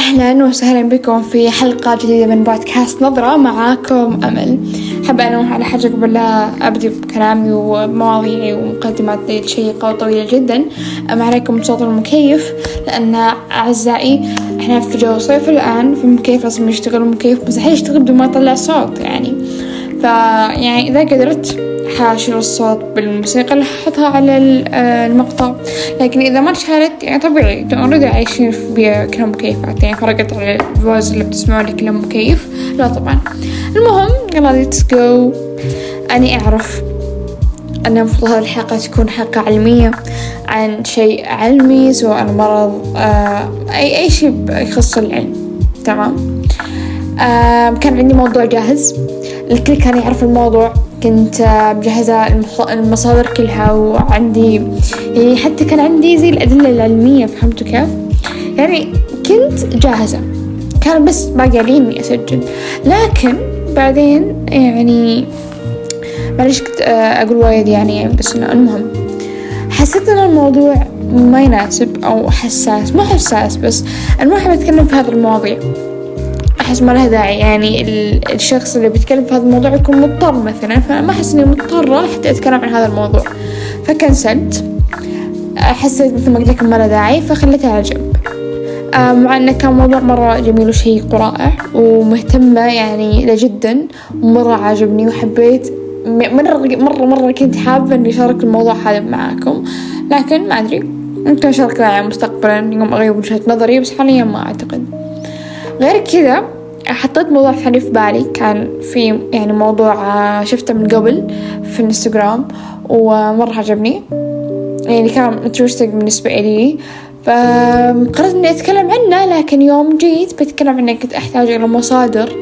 أهلا وسهلا بكم في حلقة جديدة من بودكاست نظرة معاكم أمل. حابة أنوه على حاجة قبل لا أبدي بكلامي ومواضيعي ومقدماتي شيقة وطويلة جدا. أم عليكم صوت المكيف لأن أعزائي إحنا في جو صيف الآن في مكيف لازم يشتغل مكيف مستحيل يشتغل بدون ما يطلع صوت يعني. فيعني إذا قدرت حاشر الصوت بالموسيقى اللي حطها على آه، المقطع. لكن إذا ما اشتغلت يعني طبيعي already عايشين في كلها مكيفات. يعني فرقت على ال voice اللي بتسمعونه كلها مكيف. لا طبعا. المهم يلا let's go أني أعرف أن المفروض هذه الحلقة تكون حلقة علمية عن شيء علمي سواء مرض آه أي أي شيء يخص العلم. تمام؟ آه كان عندي موضوع جاهز. الكل كان يعرف الموضوع. كنت مجهزة المصادر كلها وعندي يعني حتى كان عندي زي الأدلة العلمية فهمتوا كيف؟ يعني كنت جاهزة. كان بس باقي علي إني أسجل. لكن بعدين يعني معليش كنت أقول وايد يعني بس إنه المهم. حسيت إن الموضوع ما يناسب أو حساس مو حساس بس أنا ما أحب أتكلم في هذه المواضيع. أحس ما لها داعي. يعني الشخص اللي بيتكلم في هذا الموضوع يكون مضطر مثلا فما أحس إني مضطرة حتى أتكلم عن هذا الموضوع. فكنسلت. حسيت مثل ما قلت لكم ما له داعي فخليته على جنب. آه، مع إنه كان موضوع مرة جميل وشيق ورائع ومهتمة يعني له جدا ومرة عاجبني وحبيت. مرة مرة مرة كنت حابة إني أشارك الموضوع هذا معاكم. لكن ما أدري ممكن أشارك معي مستقبلا يوم اغير وجهة نظري بس حاليا ما أعتقد. غير كذا حطيت موضوع ثاني في بالي. كان في يعني موضوع آه، شفته من قبل في الانستغرام ومرة عجبني. يعني كان انترستنج بالنسبة إلي فقررت إني أتكلم عنه لكن يوم جيت بتكلم عنه كنت أحتاج إلى مصادر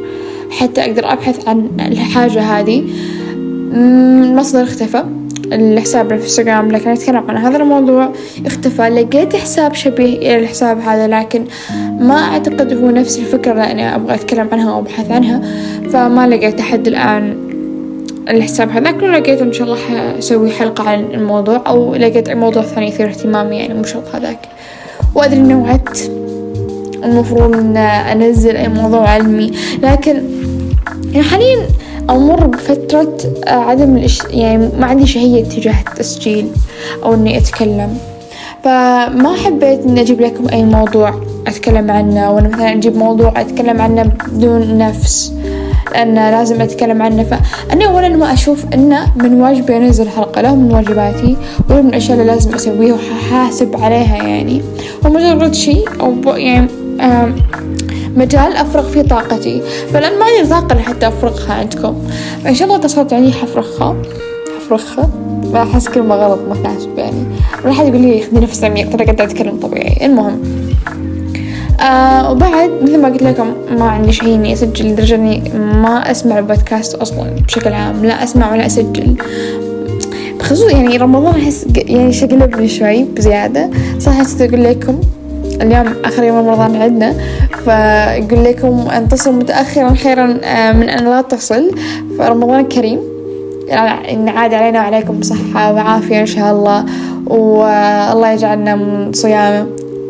حتى أقدر أبحث عن الحاجة هذه. المصدر اختفى. الحساب الانستغرام لكن أتكلم عن هذا الموضوع اختفى. لقيت حساب شبيه إلى الحساب هذا لكن ما أعتقد هو نفس الفكرة اللي أنا أبغى أتكلم عنها أو أبحث عنها فما لقيت أحد الآن الحساب هذاك لقيت إن شاء الله حسوي حلقة عن الموضوع أو لقيت موضوع ثاني يثير اهتمامي يعني مو شرط هذاك. وأدري إني وعدت المفروض إن أنزل أي موضوع علمي لكن يعني حاليا أمر بفترة عدم الإش... يعني ما عندي شهية تجاه التسجيل أو إني أتكلم. فما حبيت إني أجيب لكم أي موضوع أتكلم عنه ولا مثلا أجيب موضوع أتكلم عنه بدون نفس لأن لازم أتكلم عنه. فأنا أولا ما أشوف إنه من واجبي أنزل حلقة له من واجباتي ولا من الأشياء اللي لازم أسويها وحاسب عليها يعني. ومجرد شيء أو يعني مجال أفرغ فيه طاقتي. فلأن ما عندي طاقة لحتى أفرغها عندكم. فإن شاء الله اتصلت علي حفرغها حفرغها ما أحس كلمة غلط ما تناسب يعني. راح يقول لي خذي نفس عميق ترى قاعدة أتكلم طبيعي. المهم. آه وبعد مثل ما قلت لكم ما عندي شيء إني أسجل لدرجة إني ما أسمع البودكاست أصلا بشكل عام. لا أسمع ولا أسجل. بخصوص يعني رمضان أحس يعني شقلبني شوي بزيادة. صح أقول لكم اليوم آخر يوم رمضان عندنا فأقول لكم أن تصل متأخرا خيرا آه، من أن لا تصل. فرمضان كريم. إن عاد علينا وعليكم صحة وعافية إن شاء الله. والله يجعلنا من صيامه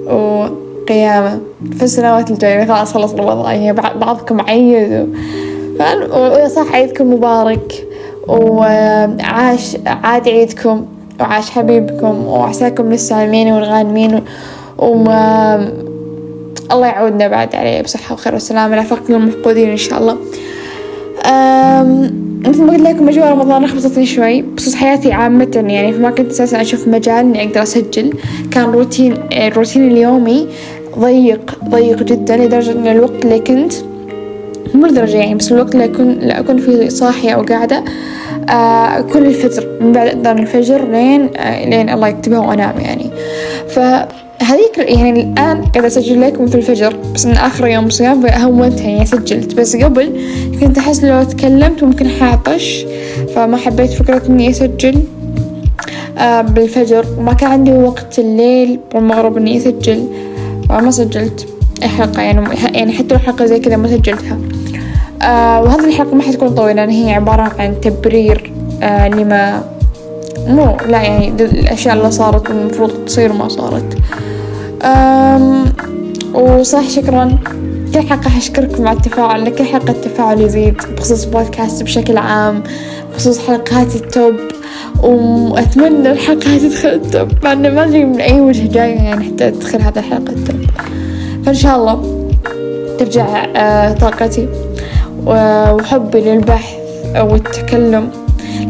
وقيامة في السنوات الجاية. خلاص خلص رمضان. يعني بعضكم عيد. وصح عيدكم مبارك. وعاش عاد عيدكم. وعاش حبيبكم. وعساكم للسالمين والغانمين. وما الله يعودنا بعد عليه بصحة وخير وسلامة. لا فقد المفقودين إن شاء الله. مثل ما قلت لكم أجواء رمضان لخبطتني شوي. بخصوص حياتي عامة يعني فما كنت أساسا أشوف مجال إني أقدر أسجل كان روتين الروتين اليومي ضيق ضيق جدا لدرجة إن الوقت اللي كنت مو لدرجة يعني بس الوقت اللي أكون اللي أكون فيه صاحية أو قاعدة آه كل الفجر من بعد أذان الفجر لين آه لين الله يكتبها وأنام يعني. ف هذيك يعني الآن قاعدة أسجل لكم في الفجر بس من آخر يوم صيام هونتها يعني سجلت. بس قبل كنت أحس لو تكلمت ممكن حاطش فما حبيت فكرة إني أسجل آه بالفجر. وما كان عندي وقت الليل والمغرب إني أسجل فما سجلت حلقة. يعني يعني حتى لو حلقة زي كذا ما سجلتها. آه وهذه الحلقة ما حتكون طويلة لأن هي عبارة عن تبرير آه لما مو لا يعني الأشياء اللي صارت المفروض تصير ما صارت. وصح شكرا. كل حلقة أشكركم على التفاعل لكل حلقة التفاعل يزيد بخصوص بودكاست بشكل عام بخصوص حلقات ال top. وأتمنى الحلقة تدخل ال top مع إنه ما أدري من أي وجه جاية يعني حتى تدخل هذه الحلقة ال top. فإن شاء الله ترجع آه، طاقتي وحبي للبحث والتكلم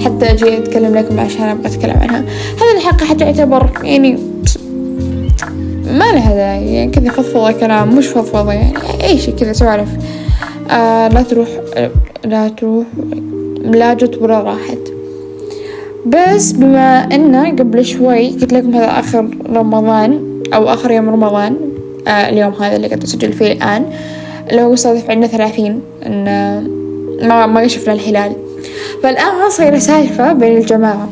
حتى أجي أتكلم لكم عشان أبغى أتكلم عنها. هذه الحلقة حتعتبر يعني ما لها داعي يعني كذا فضفضة كلام مش فضفضة يعني أي شي كذا سوالف آه لا تروح لا تروح لا جت ولا راحت. بس بما انه قبل شوي قلت لكم هذا آخر رمضان أو آخر يوم رمضان آه اليوم هذا اللي قاعد أسجل فيه الآن اللي هو صادف عندنا ثلاثين إن ما ما شفنا الهلال. فالآن ما صايرة سالفة بين الجماعة.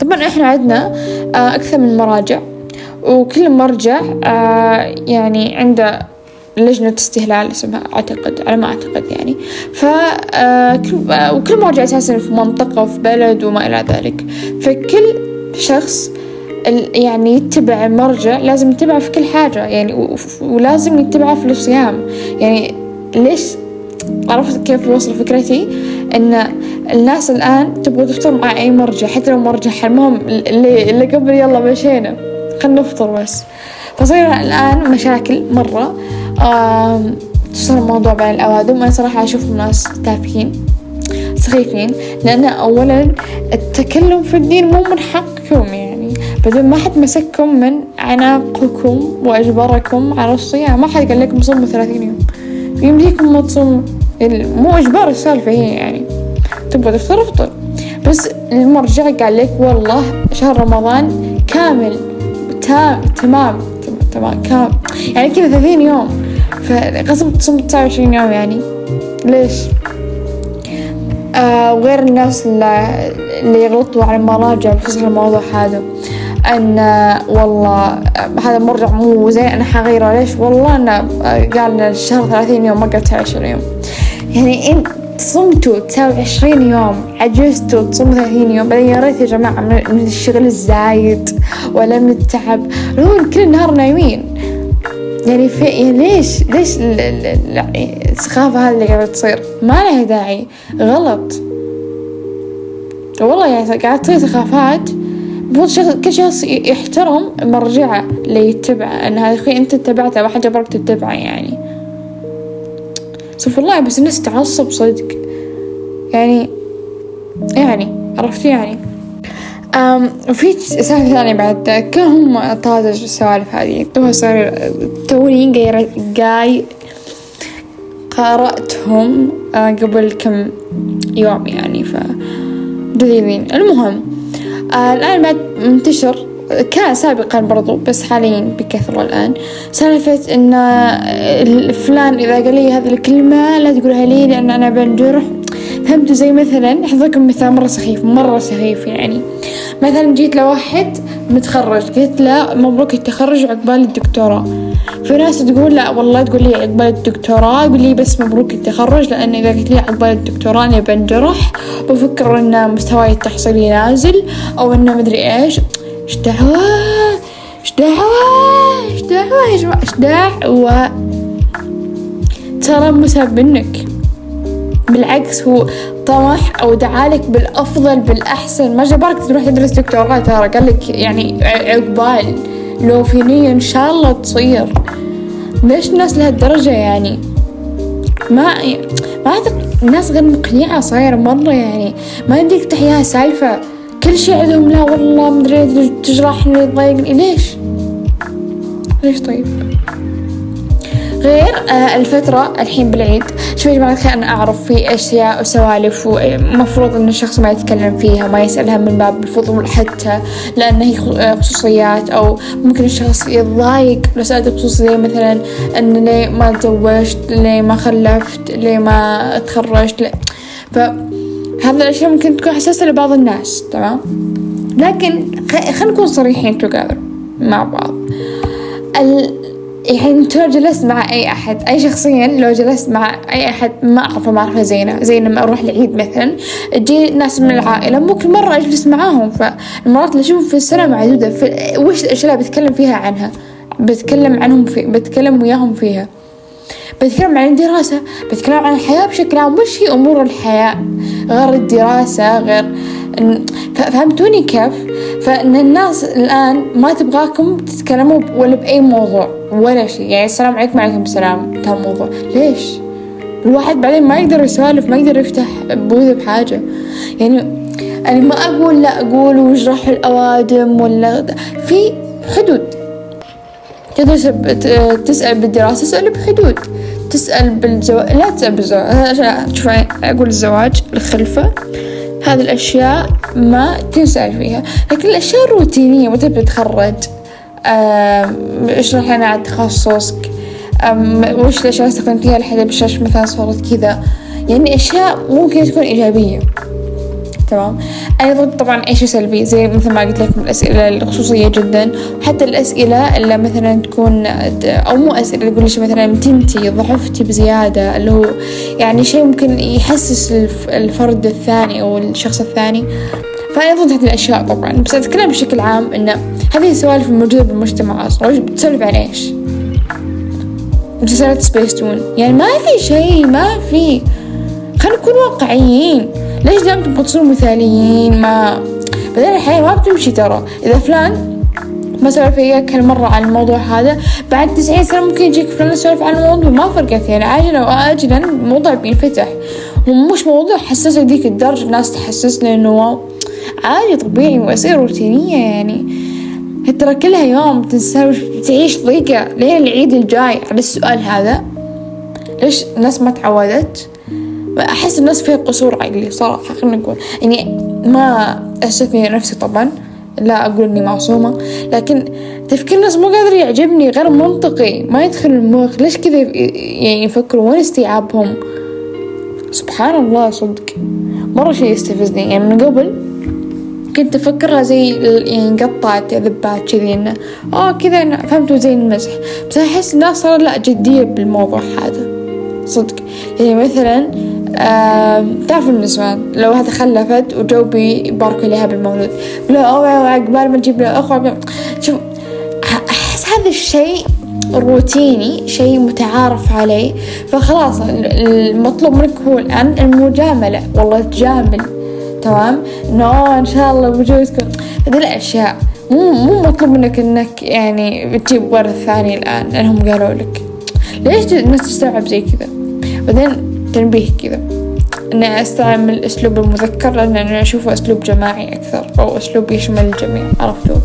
طبعا إحنا عندنا آه أكثر من مراجع وكل مرجع آه يعني عنده لجنة استهلال اسمها أعتقد على ما أعتقد يعني. ف آه، وكل مرجع أساسا في منطقة في بلد وما إلى ذلك. فكل شخص يعني يتبع المرجع لازم يتبعه في كل حاجة يعني ولازم يتبعه في الصيام. يعني ليش؟ عرفت كيف يوصل فكرتي؟ إن الناس الآن تبغى تفطر مع أي مرجع حتى لو مرجع المهم اللي, اللي قبل يلا مشينا خلنا نفطر بس. فصير الآن مشاكل مرة. تصير الموضوع بين الأوادم. وأنا صراحة أشوف ناس تافهين سخيفين لأن أولا التكلم في الدين مو من حقكم يعني. بدون ما حد مسككم من عناقكم وأجبركم على الصيام. ما حد قال لكم صوموا ثلاثين يوم. يمديكم ما تصوموا. مو إجبار السالفة هي يعني. تبغى تفطر افطر. بس المرجع قال لك والله شهر رمضان كامل تام تمام تمام كام يعني كذا ثلاثين يوم. فقسم تصوم تسعة وعشرين يوم يعني. ليش؟ آه وغير الناس اللي يغلطوا على المراجع بخصوص الموضوع هذا. أن والله هذا مرجع مو زين أنا حغيره. ليش؟ والله انه قال الشهر ثلاثين يوم ما قال تسعة وعشرين يوم. يعني انت صمتوا تساوي عشرين يوم عجزتوا تصوموا ثلاثين يوم بعدين يا ريت يا جماعة من الشغل الزايد ولا من التعب. لو كل النهار نايمين. يعني في يعني ليش ليش السخافة هذه اللي قاعدة تصير؟ ما لها داعي. غلط. والله يعني قاعدة تصير سخافات. المفروض كل شخص يحترم مرجعه اللي يتبعه. إن هذا أخوي أنت اتبعته ما حد جبرك تتبعه يعني. استغفر الله بس الناس تعصب صدق. يعني يعني عرفت يعني. أم وفي سالفة ثانية بعد كلهم طازج السوالف هذه؟ توها صار توني جاي قرأتهم آه، قبل كم يوم يعني ف لذيذين المهم آه الآن بعد منتشر كان سابقا برضو بس حاليا بكثرة الآن. سالفة إن فلان إذا قال لي هذه الكلمة لا تقولها لي لأن أنا بنجرح فهمتوا زي مثلا أحضركم مثال مرة سخيف مرة سخيف يعني. مثلا جيت لواحد متخرج قلت له مبروك التخرج عقبال الدكتوراه. في ناس تقول لا والله تقول لي عقبال الدكتوراه يقول لي بس مبروك التخرج لأن إذا قلت لي عقبال الدكتوراه أنا بنجرح بفكر إن مستواي التحصيلي نازل أو إنه مدري إيش. إيش دعوة إيش دعوة إيش دعوة يا جماعة إيش دعوة ترى مساب منك. بالعكس هو طمح أو دعالك بالأفضل بالأحسن. ما جبرك تروح تدرس دكتوراه؟ ترى قال لك يعني عقبال لو في نية إن شاء الله تصير. ليش الناس لهالدرجة يعني؟ ما ما الناس غير مقنعة صايرة مرة يعني. ما يمديك تحياها سالفة. كل شيء عندهم لا والله مدري تجرحني تضايقني ليش؟ ليش طيب؟ غير آه الفترة الحين بالعيد شوف يا جماعة الخير أنا أعرف في أشياء وسوالف ومفروض إن الشخص ما يتكلم فيها ما يسألها من باب الفضول حتى لأن هي آه، خصوصيات أو ممكن الشخص يتضايق لو سألت بخصوص زي مثلا إن ليه ما تزوجت ليه ما خلفت ليه ما تخرجت ف هذا الأشياء ممكن تكون حساسة لبعض الناس تمام؟ لكن خلينا نكون صريحين together مع بعض. ال... يعني لو جلست مع أي أحد أي شخصيا لو جلست مع أي أحد ما أعرفه معرفة زينة زي لما أروح العيد مثلا تجي ناس من العائلة مو كل مرة أجلس معاهم فالمرات اللي أشوفهم في السنة معدودة في وش الأشياء اللي بتكلم فيها عنها؟ بتكلم عنهم في بتكلم وياهم فيها. بتكلم عن الدراسة بتكلم عن الحياة بشكل عام وش هي أمور الحياة؟ غير الدراسة غير فهمتوني كيف؟ فإن الناس الآن ما تبغاكم تتكلموا ولا بأي موضوع ولا شيء. يعني السلام عليكم وعليكم السلام. انتهى الموضوع ليش؟ الواحد بعدين ما يقدر يسولف ما يقدر يفتح بوذ بحاجة. يعني أنا ما أقول لا أقول وجرح الأوادم ولا في حدود. تدرس تسأل بالدراسة تسأل بحدود. تسأل بالزواج لا تسأل بالزواج شوف أقول الزواج الخلفة. هذه الأشياء ما تنسأل فيها. لكن الأشياء الروتينية متى بتتخرج؟ اشرح لنا عن تخصصك وش الأشياء استخدمتيها لحد بشاش مثلا صارت كذا؟ يعني أشياء ممكن تكون إيجابية. تمام ضد طبعا أي شيء سلبي؟ زي مثل ما قلت لكم الأسئلة الخصوصية جدا. وحتى الأسئلة اللي مثلا تكون أو مو أسئلة تقول شيء مثلا تنتي ضعفتي بزيادة اللي هو يعني شيء ممكن يحسس الفرد الثاني أو الشخص الثاني. فأنا ضد هذه الأشياء طبعا. بس أتكلم بشكل عام إن هذه السوالف الموجودة بالمجتمع أصلا. وش بتسولف عن إيش؟ مسلسلات سبيس تون يعني ما في شيء ما في خلينا نكون واقعيين. ليش دائما تبغوا تصيروا مثاليين؟ ما بعدين الحياة ما بتمشي ترى. إذا فلان ما سولف وياك هالمرة عن الموضوع هذا بعد تسعين سنة ممكن يجيك فلان يسولف عن الموضوع. ما فرقت يعني. عاجلا وآجلا الموضوع بينفتح. ومش موضوع حساس لذيك الدرجة الناس تحسسنا إنه عادي طبيعي وأسئلة روتينية يعني. ترى كلها يوم تنسى تعيش ضيقة لين العيد الجاي. على السؤال هذا ليش الناس ما تعودت؟ أحس الناس فيها قصور عقلي صراحة خلينا نقول. يعني ما أستثني نفسي طبعا لا أقول إني معصومة لكن تفكير الناس مو قادر يعجبني غير منطقي. ما يدخل المخ ليش كذا يعني يفكروا؟ وين استيعابهم؟ سبحان الله صدق. مرة شي يستفزني. يعني من قبل كنت أفكرها زي يعني قطعت ذبات كذي إنه أوه كذا فهمتوا زي المزح بس أحس الناس صار لا جدية بالموضوع هذا. صدق. يعني مثلا تعرف النسوان لو واحدة خلفت وجو بيباركوا لها بالمولود لا أو عقبال ما تجيب له أخوة. شوف أحس هذا الشيء روتيني شيء متعارف عليه. فخلاص المطلوب منك هو الآن المجاملة. والله تجامل تمام؟ انه إن شاء الله بوجودكم هذه الأشياء مو مو مطلوب منك إنك يعني بتجيب ورث ثاني الآن لأنهم قالوا لك. ليش الناس تستوعب زي كذا؟ بعدين تنبيه كذا. إني أستعمل أسلوب المذكر لأن أنا أشوفه أسلوب جماعي أكثر أو أسلوب يشمل الجميع عرفتوا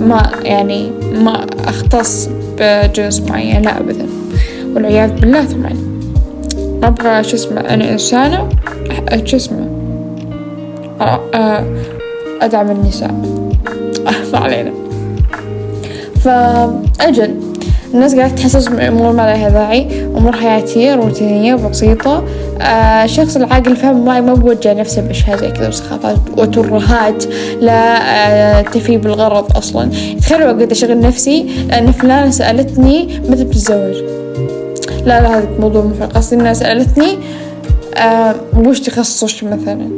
ما يعني ما أختص بجزء معين لا ابدا. والعياذ بالله طبعا أبغى شو اسمه أنا إنسانة شو اسمه؟ أدعم النساء. ما علينا. فأجل. الناس قاعدة تحسس بأمور ما لها داعي أمور حياتية روتينية بسيطة. آه الشخص العاقل فهم معي ما بوجه نفسه بأشياء زي كذا وسخافات وترهات لا آه تفي بالغرض أصلا. تخيلوا وقت أشغل نفسي لأن فلانة سألتني متى بتتزوج لا لا هذا موضوع محرق قصدي إنها سألتني آه وش تخصصك مثلا؟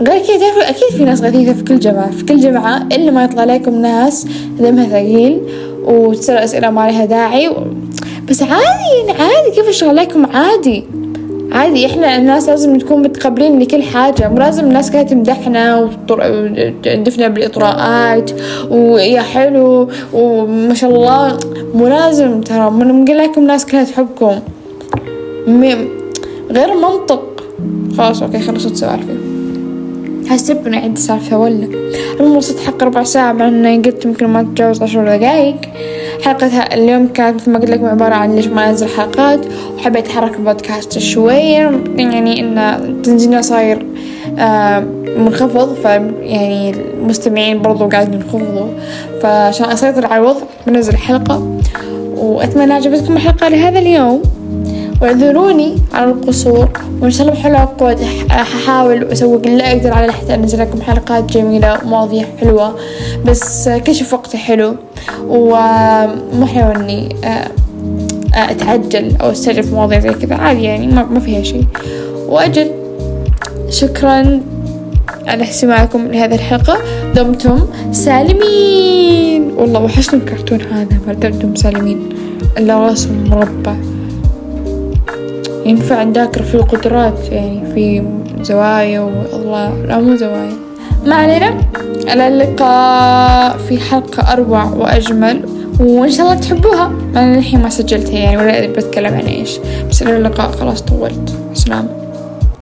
غير كذا تعرفوا أكيد في ناس غثيثة في كل جامعة في كل جامعة إلا ما يطلع عليكم ناس دمها ثقيل. وتسأل أسئلة ما لها داعي. و... بس عادي عادي كيف أشتغل عليكم؟ عادي. عادي إحنا الناس لازم نكون متقبلين لكل حاجة. مو لازم الناس كانت تمدحنا وتدفنا بالإطراءات. ويا حلو وما شاء الله. مو لازم ترى. من لكم ناس كلها تحبكم. غير منطق. خلاص okay خلصت سوالفي حسب اني عندي سالفة ولا؟ وصلت حق ربع ساعة مع اني قلت يمكن ما تتجاوز عشر دقايق. حلقة اليوم كانت مثل ما قلت لكم عبارة عن ليش ما أنزل حلقات وحبيت أحرك البودكاست شوية يعني إن تنزيلنا صاير آه منخفض ف يعني المستمعين برضو قاعدين ينخفضوا. فعشان أسيطر على الوضع بنزل حلقة وأتمنى عجبتكم الحلقة لهذا اليوم. واعذروني على القصور. وإن شاء الله بحلقات ححاول أسوي اللي أقدر على حتى أنزل لكم حلقات جميلة ومواضيع حلوة. بس كشف وقتي حلو. ومو حلو إني آه، أتعجل أو أستعجل مواضيع زي كذا. عادي يعني ما فيها شيء. وأجل شكرا على استماعكم لهذه الحلقة. دمتم سالمين. والله وحشني الكرتون هذا مال دمدم سالمين. اللي راسه مربع. ينفع نذاكر في القدرات يعني في زوايا والله لا مو زوايا. ما علينا. إلى اللقاء في حلقة أروع وأجمل وإن شاء الله تحبوها. أنا الحين ما سجلتها يعني ولا أدري بتكلم عن إيش. بس إلى اللقاء خلاص طولت. سلام